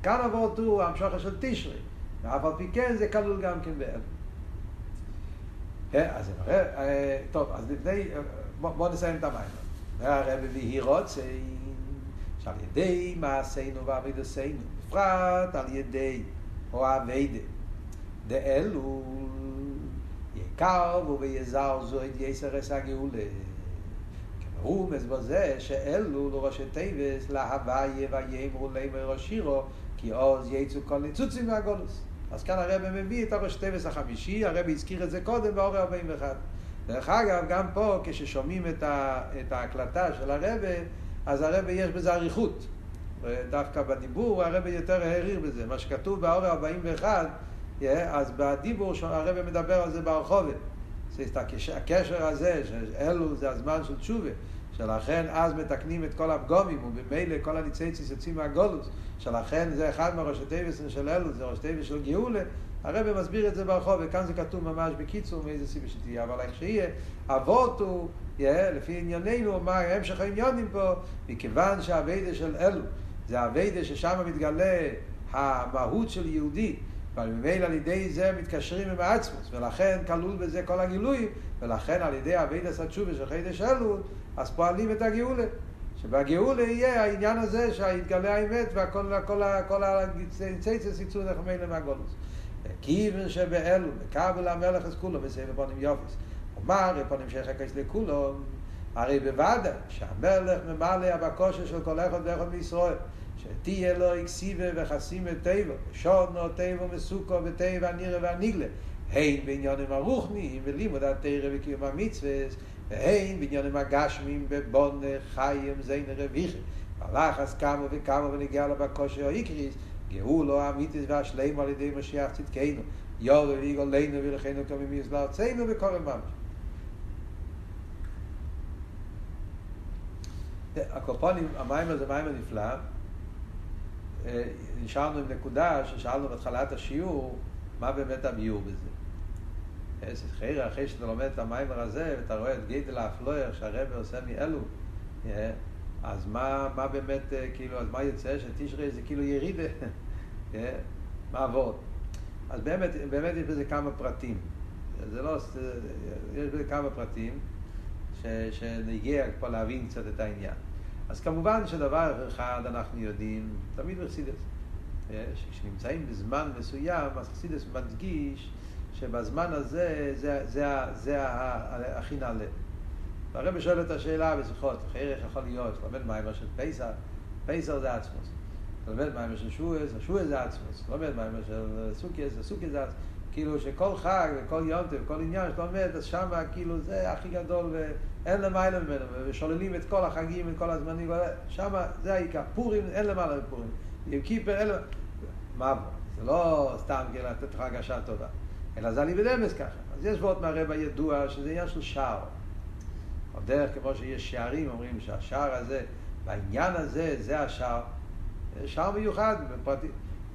כאן עבור הוא המשוכר של תשרי, ואף על פי כן זה כלול גם כן באל. אז נראה, טוב, אז לפני, בואו נסיים את המים. והרב והיא רוצה, שעל ידי מעשינו ועבידוסינו, בפרט על ידי אוהבי דאלו יקרבו ויזרזו את יסרס הגאולה. הוא בזה שאלו לראשי טייבס להוויה ויאמרו לימר השירו כי עוז יצאו כל ניצוצים מהגולוס. אז כאן הרב מביא את הראש טייבס החמישי, הרב הזכיר את זה קודם באורי 41. דרך אגב, גם פה כששומעים את, ה, את ההקלטה של הרבי, אז הרבי יש בזה אריכות. דווקא בדיבור הרבי יותר האריך בזה. מה שכתוב בהערה 41, אז בדיבור הרבי מדבר על זה ברחבות. הקשר הזה, שאלול זה הזמן של תשובה, שלכן אז מתקנים את כל הפגומים, ובמילא כל הניצוצות יוצאים מהגולוס, שלכן זה אחד מהראשי טייבסים של אלול, זה ראש טייבס של גאולה, הרב מסביר את זה ברחוב, וכאן זה כתוב ממש בקיצור מאיזה סיבה שתהיה, אבל איך שיהיה, אבות הוא, יהיה, לפי ענייננו, מה המשך העניונים פה, מכיוון שהאביידה של אלו, זה האביידה ששם מתגלה המהות של יהודי, אבל ממילא על ידי זה מתקשרים עם העצמוס, ולכן כלול בזה כל הגילויים, ולכן על ידי אביידה סתשובה של חידש אלול, אז פועלים את הגאולה. שבגאולה יהיה העניין הזה שהתגלה האמת והכל הכל, הכל הציצס יצאו מילא מהגולוס. כיוון שבאלו, מקבל המלך את כולו בסבב פונים יופס. אומר, פונים שחקס לכולו, הרי בוודאי שהמלך ממלא הבקושה של כל אחד ואחד מישראל. שתהיה לו אקסיבה וחסימה טבע, שונו טבע מסוכו וטבע הנירה והניגלה. הן בעניונים הרוחניים ולימוד התרא וקיום המצווה, והן בעניונים הגשמים בבונה חיים זין רוויחי. הלחץ כמה וכמה ונגיע לבקושי או איקריס, גאולו אמיתיס והשלם על ידי משיח צדקנו, יור ויגאל לנו ולכנו כממיס לארצנו וקורא ממש. הקופונים, המים הזה מים הנפלא, נשארנו עם נקודה ששאלנו בהתחלת השיעור, מה באמת הביור בזה. איזה חייר, אחרי שאתה לומד את המיימר הזה, ואתה רואה את גידל האפלויר שהרבא עושה מאלו, אז מה, מה באמת, כאילו, אז מה יוצא? שתשרי זה כאילו ירידה, מה עבוד? אז באמת, באמת יש בזה כמה פרטים. זה לא, יש בזה כמה פרטים שנגיע פה להבין קצת את העניין. אז כמובן שדבר אחד אנחנו יודעים, תמיד בחסידס, כשנמצאים בזמן מסוים, אז חסידס מדגיש שבזמן הזה זה, זה, זה, זה הכי נעלה. והרבא שואל את השאלה בשיחות, איך יכול להיות, לומד מיימר של פייסר, פייסר זה עצמוס. לומד מיימר של שועס, שועס זה עצמוס. לומד מיימר של סוכיס, סוכיס זה עצמוס. כאילו שכל חג וכל יום וכל עניין שאתה עומד, אז שם כאילו זה הכי גדול ואין למעלה ממנו, ושוללים את כל החגים וכל הזמנים, שם זה העיקר. פורים, אין למעלה מפורים. עם כיפר, אין למעלה. מה? זה לא סתם כאילו לתת לך הרגשה טובה, אלא זה אני בדמס ככה. אז יש ועוד מהרבע ידוע שזה עניין של שער. או דרך כמו שיש שערים, אומרים שהשער הזה, בעניין הזה, זה השער. שער מיוחד, בפרטי.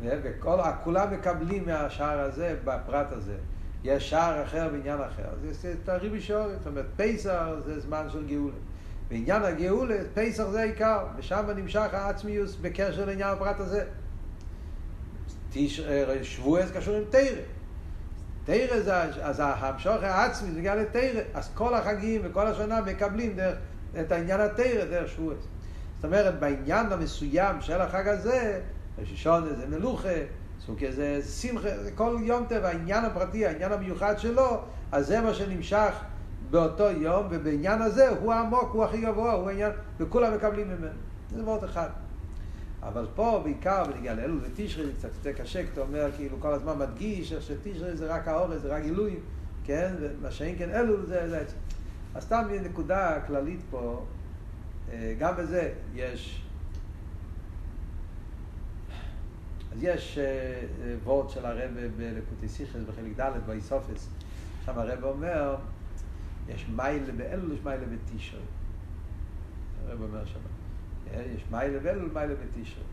וכולם מקבלים מהשער הזה בפרט הזה. יש שער אחר בעניין אחר. זה תארי בשורת, זאת אומרת, פסח זה זמן של גאולה. בעניין הגאולה, פסח זה העיקר, ושם נמשך העצמיוס בקשר לעניין הפרט הזה. שבועס קשור עם תרא. תרא זה, אז המשוך העצמי זה מגיע לתרא. אז כל החגים וכל השנה מקבלים דרך, את העניין התרא דרך שבועס. זאת אומרת, בעניין המסוים של החג הזה, ראשון זה מלוכה, סוכי זה שמחה, זה כל יום טבע, העניין הפרטי, העניין המיוחד שלו, אז זה מה שנמשך באותו יום, ובעניין הזה הוא העמוק, הוא הכי גבוה, הוא העניין, וכולם מקבלים ממנו. זה מאוד אחד. אבל פה בעיקר בנגיע לאלול ותשרי זה קצת יותר קשה, כי אתה אומר כאילו כל הזמן מדגיש שתשרי זה רק האורז, זה רק גילוי, כן? ומה שאין כן אלול זה... זה... אז סתם נקודה כללית פה, גם בזה יש אז יש וורד של הרב בלקוטי סיכס בחלק ד' באיסופס, שם הרב אומר, יש מיילה באלול, יש מיילה בתשרי. הרב אומר שם, יש מיילה באלול, מיילה בתשרי.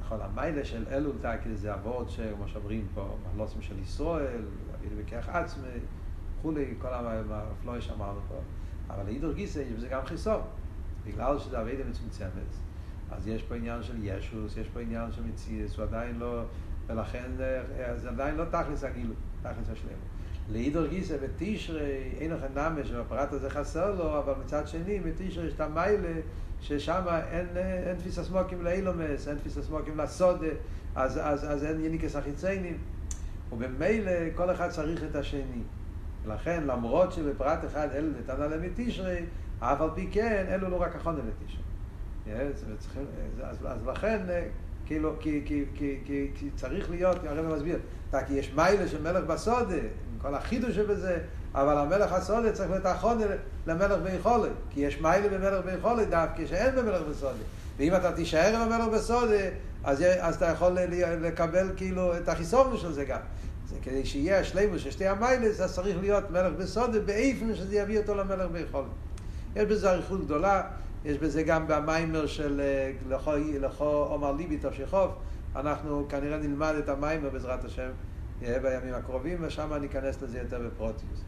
נכון, המיילה של אלול תקי זה הוורד שכמו שאומרים פה, מהלוסים של ישראל, אבידי בכך עצמי, וכולי, כל הפלואי שאמרנו פה. אבל להידור גיסא יש בזה גם חיסון, בגלל שזה אבידי מצומצמת. אז יש פה עניין של ישוס, יש פה עניין של מציאס, הוא עדיין לא, ולכן זה עדיין לא תכלס הגילו, תכלס השלם. לאידור גיסא בתשרי, אין לכם נמש, שבפרט הזה חסר לו, אבל מצד שני, בתשרי יש את המיילה, ששם אין, אין תפיס הסמוקים לאילומס, אין תפיס הסמוקים לסודה, אז, אז, אז אין יניקס החיציינים. ובמילא כל אחד צריך את השני. לכן, למרות שבפרט אחד אלו נתנה להם את תשרי, אף על פי כן, אלו לא רק החונה לתשרי. אז, לכן, כאילו, כי, צריך להיות, הרב מסביר, כי יש מיילה של מלך בסודה, עם כל החידוש שבזה, אבל המלך הסודה צריך להיות אחרון למלך ביכולת, כי יש מיילה במלך ביכולת דווקא שאין במלך בסודה. ואם אתה תישאר עם המלך בסודה, אז, אז אתה יכול לקבל כאילו את החיסון של זה גם. זה כדי שיהיה השלימוס של שתי המיילס, אז צריך להיות מלך בסודה, באיפן שזה יביא אותו למלך ביכולת. יש בזה אריכות גדולה, יש בזה גם במיימר של לכו עומר ליבי תפשיחוף, אנחנו כנראה נלמד את המיימר בעזרת השם בימים הקרובים, ושם ניכנס לזה יותר בפרוטיוס.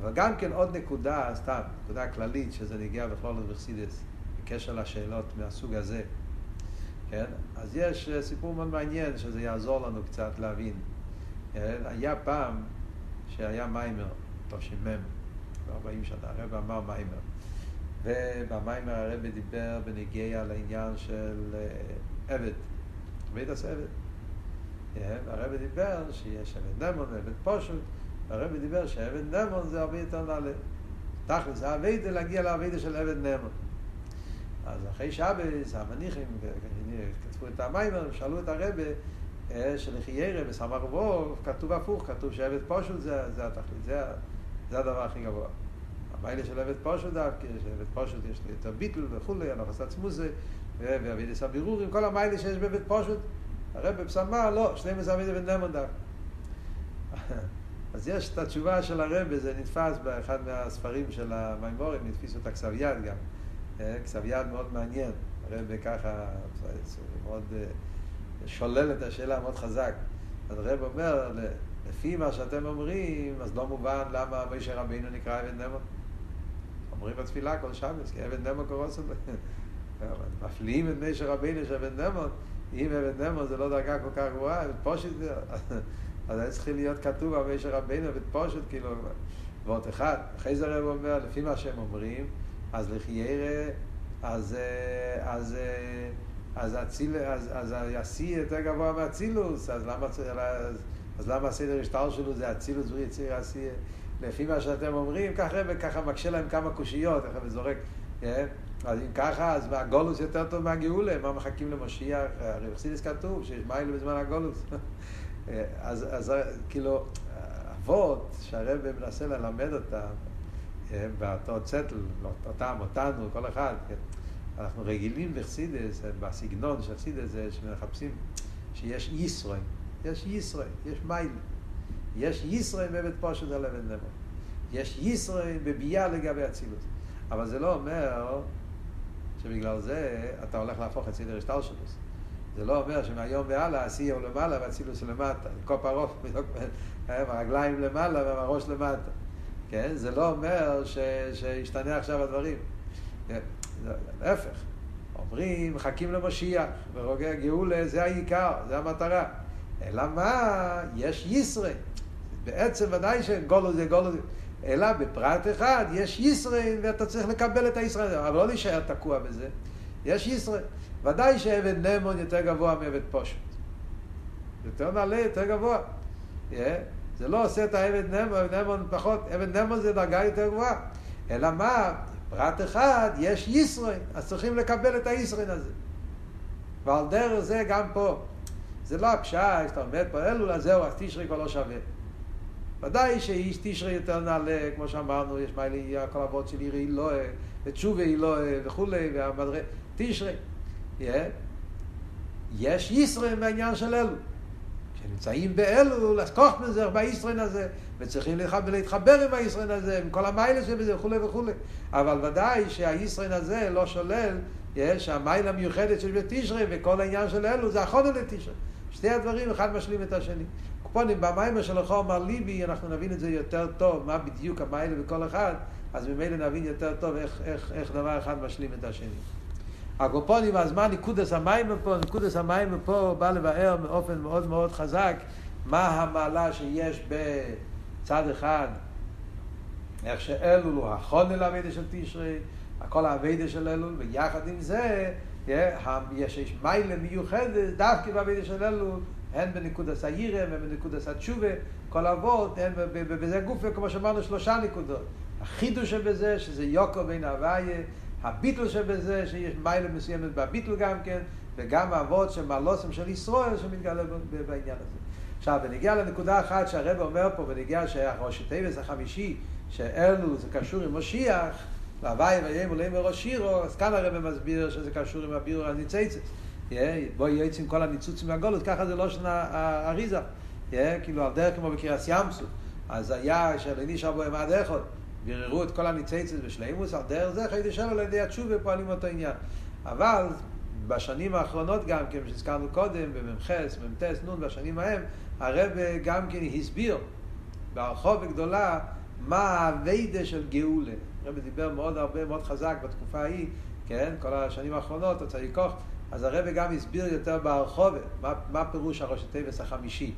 אבל גם כן עוד נקודה, סתם, נקודה כללית, שזה נגיע בכלול לבחסידס, בקשר לשאלות מהסוג הזה. כן? אז יש סיפור מאוד מעניין שזה יעזור לנו קצת להבין. כן? היה פעם שהיה מיימר, תש"מ, ב-40 שנה, הרב אמר מיימר. ובמיימר הרב דיבר בנגיע לעניין של עבד, עבד עשה עבד. הרב דיבר שיש עבד נמון ועבד פושוט, והרב דיבר שעבד נמון זה הרבה יותר נעלה. תכלס, זה אביידה להגיע לאביידה של עבד נמון. אז אחרי שבס, המניחים כתבו את המיימר, שאלו את הרבה, שלחיירה בסמ"ר ווב, כתוב הפוך, כתוב שעבד פושוט זה, זה התכלית, זה, זה הדבר הכי גבוה. המיילה של עבד פושוט דווקא, שעבד פושוט יש לו יותר ביטל וכולי, הנוחס עצמוזה, ועבידס הבירורים, כל המיילה שיש בעבד פושוט, הרב בפסמה, לא, שני מזווית בן נמון דווקא. אז יש את התשובה של הרב, זה נתפס באחד מהספרים של המימורים, נתפיסו את הכסב יד גם. כסב יד מאוד מעניין, הרב ככה מאוד שולל את השאלה מאוד חזק. אז הרב אומר, לפי מה שאתם אומרים, אז לא מובן למה משה רבינו נקרא אבן נמון. אומרים בתפילה כל שבס, כי אבן נמון קורוסו. מפליאים את משה רבינו שאבן נמון, אם אבן נמון זה לא דרגה כל כך גבוהה, פושט, אז היה צריך להיות כתוב על משה רבינו ופושט, כאילו, ועוד אחד. אחרי זה הרב אומר, לפי מה שהם אומרים, אז לחיירה, אז, אז, אז, הציל, אז, אז השיא יותר גבוה מהצילוס, אז למה, אז, אז למה הסדר השטר שלו זה אצילוס ויציר השיא? לפי מה שאתם אומרים, ככה רבי ככה מקשה להם כמה קושיות, ככה וזורק. אז אם ככה, אז הגולוס יותר טוב מהגאולה, מה מחכים למשיח? הרי בחסידס כתוב שיש מיילה בזמן הגולוס. אז, אז כאילו, אבות שהרבא מנסה ללמד אותם, באותו צטל, אותם, אותנו, כל אחד, כן. אנחנו רגילים בחסידס, בסגנון של חסידס שמחפשים שיש ישראל, יש ישראל, יש מיילה. יש ישראל בבית פושט על אבן נמון. יש ישראל בביאה לגבי אצילות. אבל זה לא אומר שבגלל זה אתה הולך להפוך את סדר השטלשלוס. זה לא אומר שמהיום והלאה עשייה הוא למעלה והצילוס הוא למטה. קופ הרוף, הרגליים למעלה והראש למטה. כן? זה לא אומר ש... שישתנה עכשיו הדברים. כן? להפך. אומרים, מחכים למשיח, ורוגע גאולה, זה העיקר, זה המטרה. אלא מה? יש ישראל. בעצם ודאי שגולו זה גולו זה... אלא בפרט אחד יש ישראל ואתה צריך לקבל את הישראל, אבל לא להישאר תקוע בזה. יש ישראל. ודאי שעבד נמון יותר גבוה מעבד פושט. יותר נעלה, יותר גבוה. Yeah. זה לא עושה את העבד נמון, עבד נמון פחות, עבד נמון זה דרגה יותר גבוהה. אלא מה? פרט אחד, יש ישראל, אז צריכים לקבל את הישראל הזה. ועל דרך זה גם פה. זה לא הפשעה, כשאתה עומד פה אלול, אז זהו, אז תשרי כבר לא שווה. ודאי שאיש תשרי יותר נעלה, כמו שאמרנו, יש מה לי, כל אבות של עירי לא, ותשובה היא לא, וכולי, והמדרי, תשרי. Yeah. יש ישראל מהעניין של אלו. כשנמצאים באלו, לקוח מזה בישראל הזה, וצריכים להתחבר עם הישראל הזה, עם כל המיילה שבזה וכולי וכולי. אבל ודאי שהישראל הזה לא שולל, יש המיילה המיוחדת של בתשרי, וכל העניין של אלו זה החודו לתשרי. שתי הדברים אחד משלים את השני. קופונים, במיימר של לכו אמר ליבי, אנחנו נבין את זה יותר טוב, מה בדיוק המיילה בכל אחד, אז ממילא נבין יותר טוב איך, איך, איך דבר אחד משלים את השני. הקופונים, אז מה נקודס המיימר פה? נקודס המיימר פה בא לבאר באופן מאוד מאוד חזק מה המעלה שיש בצד אחד, איך שאלול הוא החון אל של תשרי, הכל הווידה של אלול, ויחד עם זה, יש מיילה מיוחדת דווקא בווידה של אלול, הן בנקודס העירם ובנקודס התשובה, כל אבות, הן בזה גופה, כמו שאמרנו, שלושה נקודות. החידוש שבזה, שזה יוקו בין הוויה, הביטל שבזה, שיש מיילה מסוימת בביטל גם כן, וגם האבות של מעלוסם של ישראל שמתגלה בעניין הזה. עכשיו, בנגיע לנקודה אחת שהרב אומר פה, בנגיע שהראש הטבעס החמישי, שאלו זה קשור עם משיח, והוואי ויהיה מולי מראש שירו, אז כאן הרב מסביר שזה קשור עם הבירו הניציצס. בו יועץ עם כל הניצוצים מהגולות, ככה זה לא שנה האריזה. כאילו על דרך כמו בקריאס ימסו. אז היה שלני שבו עם עד אחד, ביררו את כל הניציצס בשלימוס, על דרך זה חידש שלו על ידי התשובה פועלים אותו עניין. אבל בשנים האחרונות גם כן, שהזכרנו קודם, במ"ח, מ"ט, נ', בשנים ההם, הרב גם כן הסביר ברחוב הגדולה מה האביידה של גאולה. הרב דיבר מאוד הרבה, מאוד חזק בתקופה ההיא, כן, כל השנים האחרונות, הוצאי כוח, אז הרב גם הסביר יותר ברחוב, מה, מה פירוש הראש הטבס החמישי,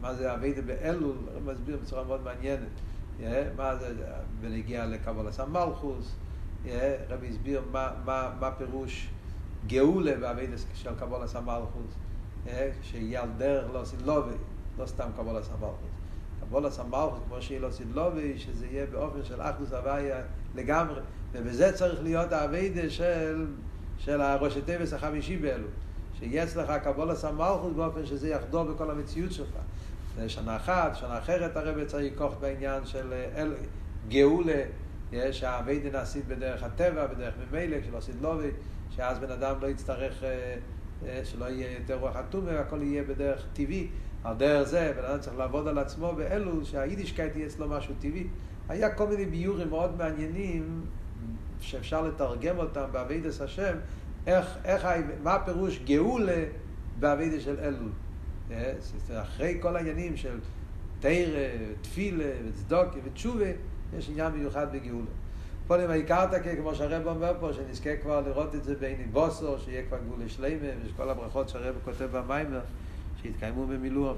מה זה אביידה באלול, הרב מסביר בצורה מאוד מעניינת, yeah, מה זה, ונגיע לקבלת המלכוס, yeah, הרב הסביר מה, מה, מה פירוש גאולה באביידה של קבלת המלכוס, yeah, שיהיה על דרך לא עושים לובי, לא סתם קבלת המלכוס. קבולת המלכות, כמו שיהיה לו סדלובי, שזה יהיה באופן של אחדוס הוויה לגמרי. ובזה צריך להיות האביידה של, של הראש הטבס החמישי באלו. שיהיה אצלך קבולת המלכות באופן שזה יחדור בכל המציאות שלך. שנה אחת, שנה אחרת הרב צריך לקוח בעניין של אל, גאולה, שהאביידה נעשית בדרך הטבע, בדרך ממילא, שלא סדלובי, שאז בן אדם לא יצטרך, שלא יהיה יותר רוח אטומה, הכל יהיה בדרך טבעי. על דרך זה, בן אדם צריך לעבוד על עצמו באלו שהיידישקייט יהיה אצלו משהו טבעי. היה כל מיני ביאורים מאוד מעניינים שאפשר לתרגם אותם בעבודת השם, איך, איך, מה הפירוש גאולה בעבודה של אלול. אחרי כל העניינים של תורה, תפילה, וצדקה ותשובה, יש עניין מיוחד בגאולה. פה אם הכרת כמו שהרבי אומר פה, שנזכה כבר לראות את זה בעיני בשר, שיהיה כבר גאולה שלמה, ושכל הברכות שהרבי כותב במיימר. שיתקיימו במילואו.